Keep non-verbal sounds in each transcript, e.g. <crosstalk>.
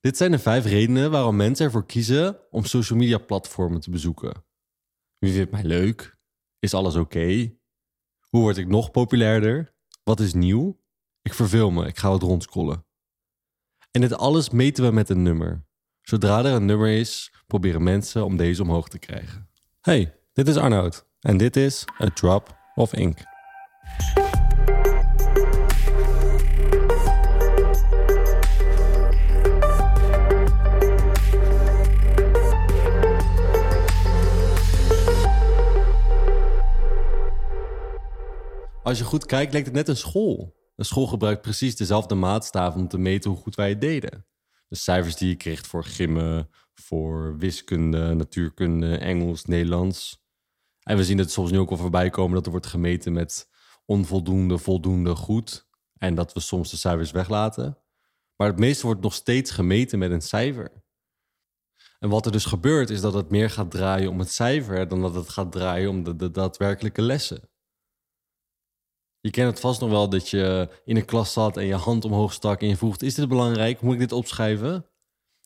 Dit zijn de vijf redenen waarom mensen ervoor kiezen om social media platformen te bezoeken. Wie vindt mij leuk? Is alles oké? Hoe word ik nog populairder? Wat is nieuw? Ik verveel me, ik ga wat rondscrollen. En dit alles meten we met een nummer. Zodra er een nummer is, proberen mensen om deze omhoog te krijgen. Hey, dit is Arnoud en dit is A Drop of Ink. Als je goed kijkt, lijkt het net een school. Een school gebruikt precies dezelfde maatstaven om te meten hoe goed wij het deden. De cijfers die je kreeg voor gimmen, voor wiskunde, natuurkunde, Engels, Nederlands. En we zien het soms nu ook al voorbij komen dat er wordt gemeten met onvoldoende, voldoende, goed. En dat we soms de cijfers weglaten. Maar het meeste wordt nog steeds gemeten met een cijfer. En wat er dus gebeurt, is dat het meer gaat draaien om het cijfer dan dat het gaat draaien om de, de daadwerkelijke lessen. Je kent het vast nog wel dat je in een klas zat en je hand omhoog stak en je vroeg: Is dit belangrijk? Moet ik dit opschrijven?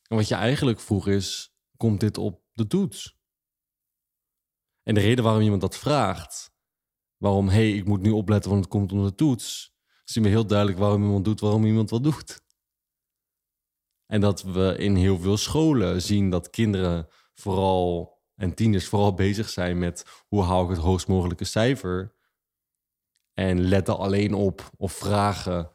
En wat je eigenlijk vroeg is: Komt dit op de toets? En de reden waarom iemand dat vraagt, waarom hé, hey, ik moet nu opletten, want het komt op de toets, zien we heel duidelijk waarom iemand doet, waarom iemand wat doet. En dat we in heel veel scholen zien dat kinderen vooral en tieners vooral bezig zijn met hoe hou ik het hoogst mogelijke cijfer en letten alleen op of vragen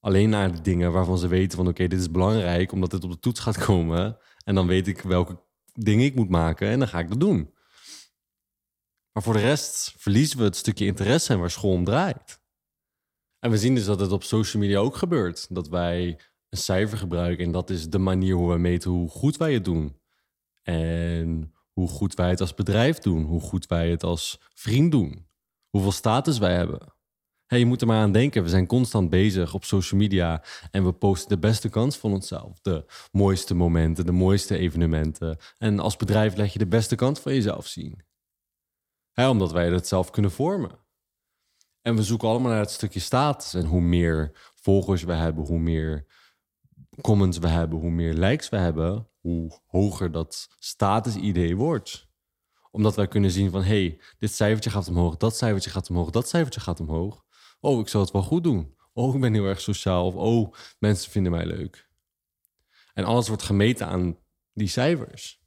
alleen naar de dingen waarvan ze weten van oké, dit is belangrijk omdat het op de toets gaat komen. En dan weet ik welke dingen ik moet maken en dan ga ik dat doen. Maar voor de rest verliezen we het stukje interesse en waar school om draait. En we zien dus dat het op social media ook gebeurt. Dat wij een cijfer gebruiken en dat is de manier hoe we meten hoe goed wij het doen. En hoe goed wij het als bedrijf doen, hoe goed wij het als vriend doen hoeveel status wij hebben. Je moet er maar aan denken. We zijn constant bezig op social media en we posten de beste kans van onszelf. De mooiste momenten, de mooiste evenementen. En als bedrijf leg je de beste kant van jezelf zien. Omdat wij dat zelf kunnen vormen. En we zoeken allemaal naar het stukje status. En hoe meer volgers we hebben, hoe meer comments we hebben, hoe meer likes we hebben, hoe hoger dat statusidee wordt omdat wij kunnen zien van, hey, dit cijfertje gaat omhoog, dat cijfertje gaat omhoog, dat cijfertje gaat omhoog. Oh, ik zal het wel goed doen. Oh, ik ben heel erg sociaal. Of oh, mensen vinden mij leuk. En alles wordt gemeten aan die cijfers.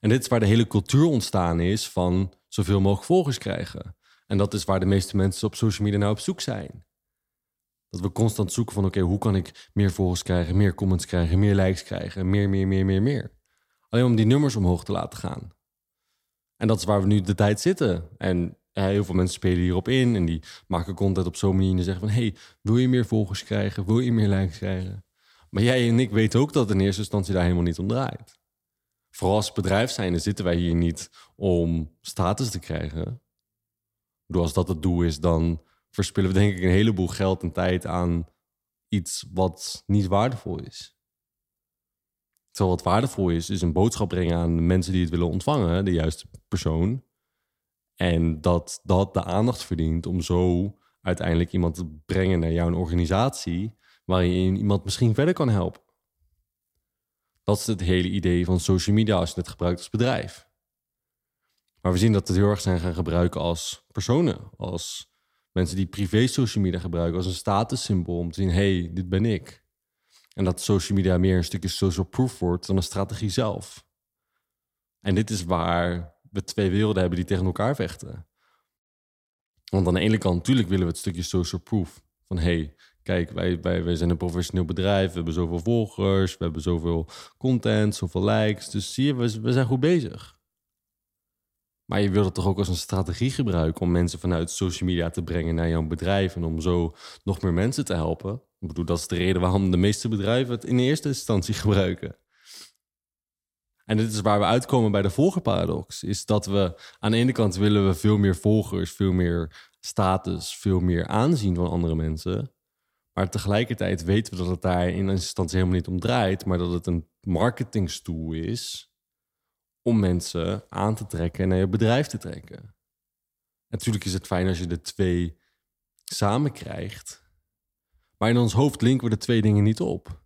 En dit is waar de hele cultuur ontstaan is van zoveel mogelijk volgers krijgen. En dat is waar de meeste mensen op social media nou op zoek zijn. Dat we constant zoeken van oké, hoe kan ik meer volgers krijgen, meer comments krijgen, meer likes krijgen, meer, meer, meer, meer, meer. Alleen om die nummers omhoog te laten gaan. En dat is waar we nu de tijd zitten. En heel veel mensen spelen hierop in en die maken content op zo'n manier en zeggen van... hey, wil je meer volgers krijgen? Wil je meer likes krijgen? Maar jij en ik weten ook dat het in eerste instantie daar helemaal niet om draait. Vooral als bedrijf zijn, zitten wij hier niet om status te krijgen. Door als dat het doel is, dan verspillen we denk ik een heleboel geld en tijd aan iets wat niet waardevol is. Terwijl wat waardevol is, is een boodschap brengen aan de mensen die het willen ontvangen, de juiste persoon. En dat dat de aandacht verdient om zo uiteindelijk iemand te brengen naar jouw organisatie, waarin iemand misschien verder kan helpen. Dat is het hele idee van social media als je het gebruikt als bedrijf. Maar we zien dat het heel erg zijn gaan gebruiken als personen, als mensen die privé social media gebruiken als een statussymbool om te zien: hey, dit ben ik. En dat social media meer een stukje social proof wordt dan een strategie zelf. En dit is waar we twee werelden hebben die tegen elkaar vechten. Want aan de ene kant, natuurlijk willen we het stukje social proof. Van hey, kijk, wij, wij, wij zijn een professioneel bedrijf, we hebben zoveel volgers, we hebben zoveel content, zoveel likes. Dus zie je, we, we zijn goed bezig. Maar je wilt het toch ook als een strategie gebruiken om mensen vanuit social media te brengen naar jouw bedrijf en om zo nog meer mensen te helpen. Ik bedoel, dat is de reden waarom de meeste bedrijven het in eerste instantie <laughs> gebruiken. En dit is waar we uitkomen bij de volgerparadox. Is dat we aan de ene kant willen we veel meer volgers, veel meer status, veel meer aanzien van andere mensen. Maar tegelijkertijd weten we dat het daar in eerste instantie helemaal niet om draait, maar dat het een marketingstoel is om mensen aan te trekken en naar je bedrijf te trekken. Natuurlijk is het fijn als je de twee samen krijgt. Maar in ons hoofd linken we de twee dingen niet op.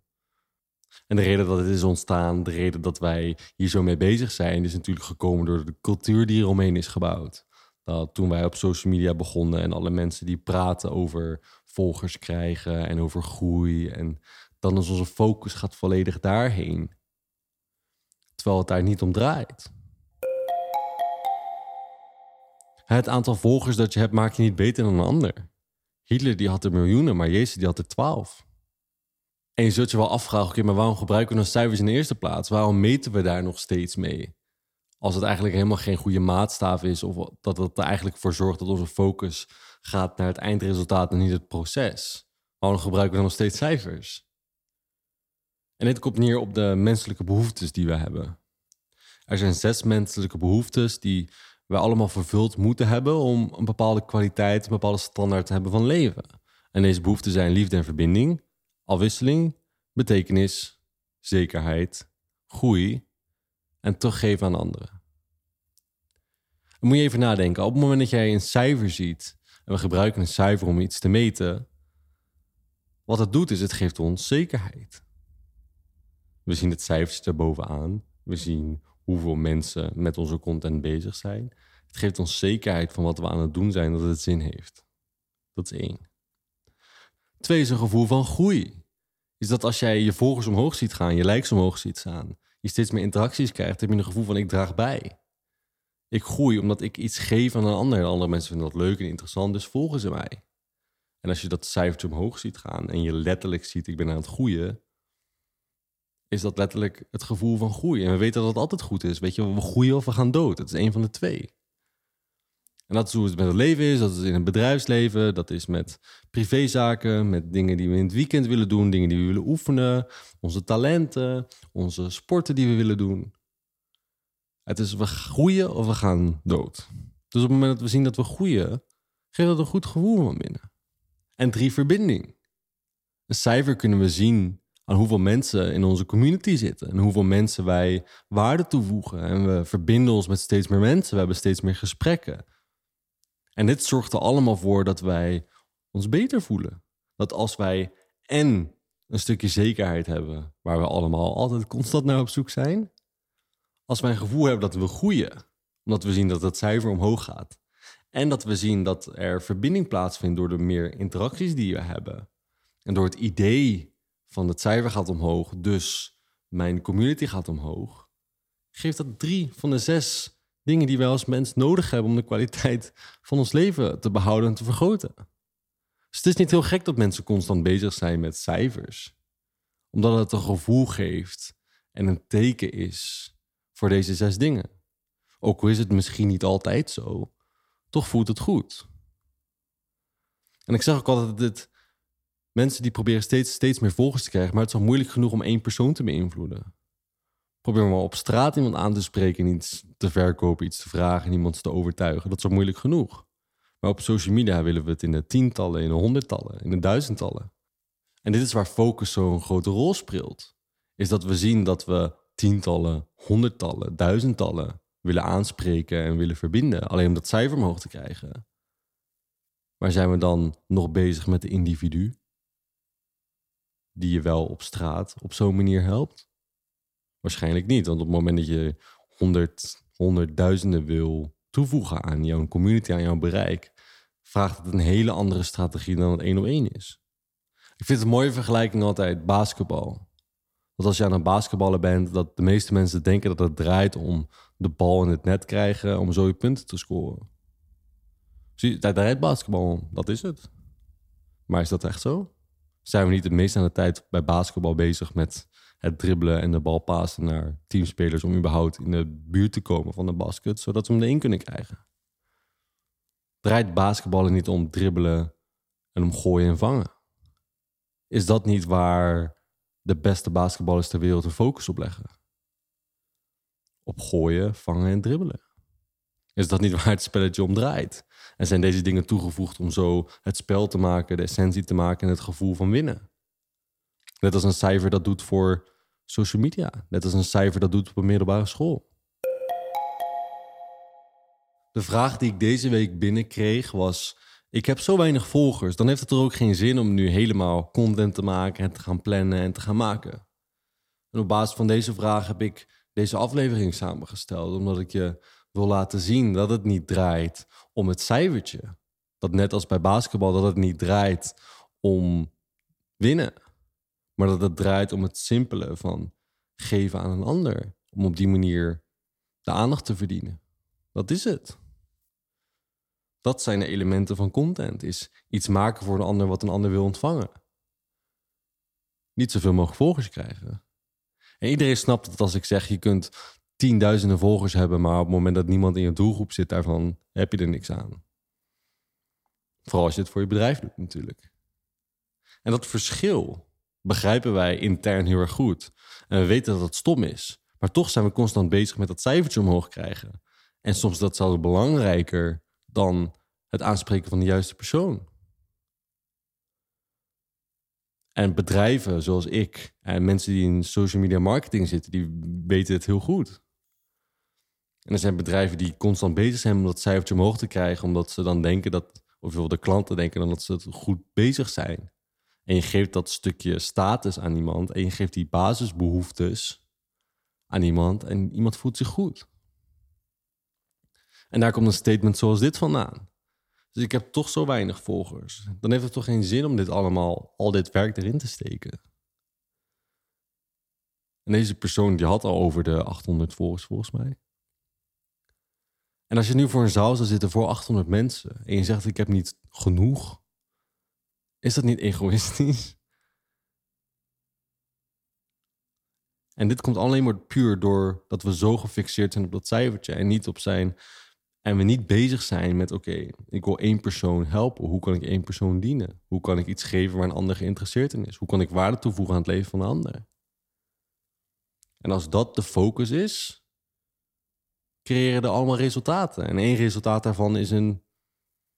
En de reden dat het is ontstaan, de reden dat wij hier zo mee bezig zijn, is natuurlijk gekomen door de cultuur die eromheen is gebouwd. Dat toen wij op social media begonnen en alle mensen die praten over volgers krijgen en over groei. En dan is onze focus gaat volledig daarheen. Terwijl het daar niet om draait. Het aantal volgers dat je hebt maakt je niet beter dan een ander. Hitler die had er miljoenen, maar Jezus die had er twaalf. En je zult je wel afvragen, oké, maar waarom gebruiken we dan cijfers in de eerste plaats? Waarom meten we daar nog steeds mee? Als het eigenlijk helemaal geen goede maatstaaf is, of dat het er eigenlijk voor zorgt dat onze focus gaat naar het eindresultaat en niet het proces. Waarom gebruiken we dan nog steeds cijfers? En dit komt neer op de menselijke behoeftes die we hebben. Er zijn zes menselijke behoeftes die we allemaal vervuld moeten hebben om een bepaalde kwaliteit, een bepaalde standaard te hebben van leven. En deze behoeften zijn liefde en verbinding, afwisseling, betekenis, zekerheid, groei en teruggeven aan anderen. Dan moet je even nadenken. Op het moment dat jij een cijfer ziet, en we gebruiken een cijfer om iets te meten, wat het doet is het geeft ons zekerheid. We zien het cijfertje erbovenaan. We zien hoeveel mensen met onze content bezig zijn. Het geeft ons zekerheid van wat we aan het doen zijn, dat het zin heeft. Dat is één. Twee is een gevoel van groei. Is dat als jij je volgers omhoog ziet gaan, je likes omhoog ziet staan, je steeds meer interacties krijgt, heb je een gevoel van ik draag bij. Ik groei omdat ik iets geef aan een ander. Andere mensen vinden dat leuk en interessant, dus volgen ze mij. En als je dat cijfertje omhoog ziet gaan en je letterlijk ziet ik ben aan het groeien, is dat letterlijk het gevoel van groei. En we weten dat het altijd goed is. Weet je, we groeien of we gaan dood. Het is een van de twee. En dat is hoe het met het leven is. Dat is in het bedrijfsleven. Dat is met privézaken. Met dingen die we in het weekend willen doen. Dingen die we willen oefenen. Onze talenten. Onze sporten die we willen doen. Het is we groeien of we gaan dood. Dus op het moment dat we zien dat we groeien, geeft dat een goed gevoel van binnen. En drie, verbinding. Een cijfer kunnen we zien aan hoeveel mensen in onze community zitten en hoeveel mensen wij waarde toevoegen. En we verbinden ons met steeds meer mensen, we hebben steeds meer gesprekken. En dit zorgt er allemaal voor dat wij ons beter voelen. Dat als wij en een stukje zekerheid hebben, waar we allemaal altijd constant naar op zoek zijn, als wij een gevoel hebben dat we groeien, omdat we zien dat het cijfer omhoog gaat, en dat we zien dat er verbinding plaatsvindt door de meer interacties die we hebben, en door het idee van het cijfer gaat omhoog, dus mijn community gaat omhoog, geeft dat drie van de zes dingen die wij als mens nodig hebben om de kwaliteit van ons leven te behouden en te vergroten. Dus het is niet heel gek dat mensen constant bezig zijn met cijfers, omdat het een gevoel geeft en een teken is voor deze zes dingen. Ook al is het misschien niet altijd zo, toch voelt het goed. En ik zeg ook altijd dat mensen die proberen steeds, steeds meer volgers te krijgen, maar het is al moeilijk genoeg om één persoon te beïnvloeden. Probeer maar op straat iemand aan te spreken, iets te verkopen, iets te vragen, iemand te overtuigen. Dat is al moeilijk genoeg. Maar op social media willen we het in de tientallen, in de honderdtallen, in de duizendtallen. En dit is waar focus zo'n grote rol speelt. Is dat we zien dat we tientallen, honderdtallen, duizendtallen willen aanspreken en willen verbinden. Alleen om dat cijfer omhoog te krijgen. Maar zijn we dan nog bezig met de individu? Die je wel op straat op zo'n manier helpt? Waarschijnlijk niet, want op het moment dat je honderd, honderdduizenden wil toevoegen aan jouw community, aan jouw bereik, vraagt het een hele andere strategie dan het één op één is. Ik vind het een mooie vergelijking altijd basketbal dat als je aan het basketballen bent, dat de meeste mensen denken dat het draait om de bal in het net krijgen om zo je punten te scoren. Zie, daar draait basketbal om, dat is het. Maar is dat echt zo? Zijn we niet het meeste aan de tijd bij basketbal bezig met het dribbelen en de bal passen naar teamspelers om überhaupt in de buurt te komen van de basket, zodat we hem erin kunnen krijgen? Draait basketballen niet om dribbelen en om gooien en vangen? Is dat niet waar de beste basketballers ter wereld een focus op leggen? Op gooien, vangen en dribbelen. Is dat niet <laughs> waar het spelletje om draait? En zijn deze dingen toegevoegd om zo het spel te maken, de essentie te maken en het gevoel van winnen? Net als een cijfer dat doet voor social media. Net als een cijfer dat doet op een middelbare school. De vraag die ik deze week binnenkreeg was: ik heb zo weinig volgers, dan heeft het er ook geen zin om nu helemaal content te maken en te gaan plannen en te gaan maken. En op basis van deze vraag heb ik deze aflevering samengesteld, omdat ik je wil laten zien dat het niet draait om het cijfertje. Dat net als bij basketbal, dat het niet draait om winnen, maar dat het draait om het simpele van geven aan een ander, om op die manier de aandacht te verdienen. Dat is het. Dat zijn de elementen van content, is iets maken voor een ander wat een ander wil ontvangen. Niet zoveel mogelijk volgers krijgen. En iedereen snapt dat als ik zeg, je kunt tienduizenden volgers hebben, maar op het moment dat niemand in je doelgroep zit, daarvan heb je er niks aan. Vooral als je het voor je bedrijf doet natuurlijk. En dat verschil begrijpen wij intern heel erg goed. En we weten dat het stom is. Maar toch zijn we constant bezig met dat cijfertje omhoog krijgen. En soms is dat zelfs belangrijker dan het aanspreken van de juiste persoon. En bedrijven zoals ik en mensen die in social media marketing zitten, die weten het heel goed. En er zijn bedrijven die constant bezig zijn om dat cijfertje omhoog te krijgen, omdat ze dan denken dat, of de klanten denken dan dat ze het goed bezig zijn. En je geeft dat stukje status aan iemand en je geeft die basisbehoeftes aan iemand en iemand voelt zich goed. En daar komt een statement zoals dit vandaan. Dus ik heb toch zo weinig volgers. Dan heeft het toch geen zin om dit allemaal, al dit werk erin te steken. En deze persoon die had al over de 800 volgers volgens mij. En als je nu voor een zaal zou zitten voor 800 mensen en je zegt ik heb niet genoeg, is dat niet egoïstisch? <laughs> En dit komt alleen maar puur door dat we zo gefixeerd zijn op dat cijfertje en niet op zijn en we niet bezig zijn met, oké, ik wil één persoon helpen. Hoe kan ik één persoon dienen? Hoe kan ik iets geven waar een ander geïnteresseerd in is? Hoe kan ik waarde toevoegen aan het leven van een ander? En als dat de focus is, creëren er allemaal resultaten. En één resultaat daarvan is een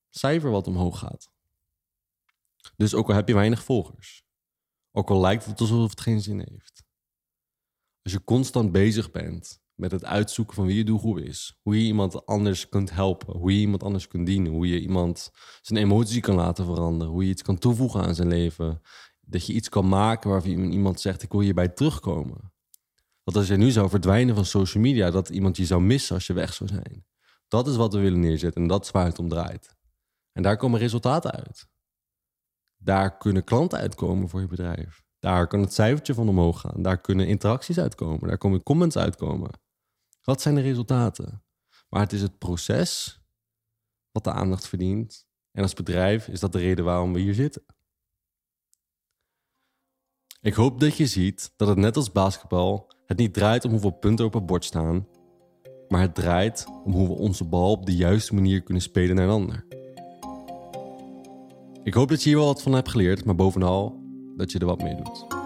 cijfer wat omhoog gaat. Dus ook al heb je weinig volgers, ook al lijkt het alsof het geen zin heeft. Als je constant bezig bent met het uitzoeken van wie je doelgroep is. Hoe je iemand anders kunt helpen. Hoe je iemand anders kunt dienen. Hoe je iemand zijn emotie kan laten veranderen. Hoe je iets kan toevoegen aan zijn leven. Dat je iets kan maken waarvan iemand zegt: Ik wil hierbij terugkomen. Dat als je nu zou verdwijnen van social media, dat iemand je zou missen als je weg zou zijn. Dat is wat we willen neerzetten en dat is waar het om draait. En daar komen resultaten uit. Daar kunnen klanten uitkomen voor je bedrijf. Daar kan het cijfertje van omhoog gaan. Daar kunnen interacties uitkomen. Daar komen comments uitkomen. Wat zijn de resultaten? Maar het is het proces wat de aandacht verdient. En als bedrijf is dat de reden waarom we hier zitten. Ik hoop dat je ziet dat het net als basketbal het niet draait om hoeveel punten op het bord staan, maar het draait om hoe we onze bal op de juiste manier kunnen spelen naar een ander. Ik hoop dat je hier wel wat van hebt geleerd, maar bovenal dat je er wat mee doet.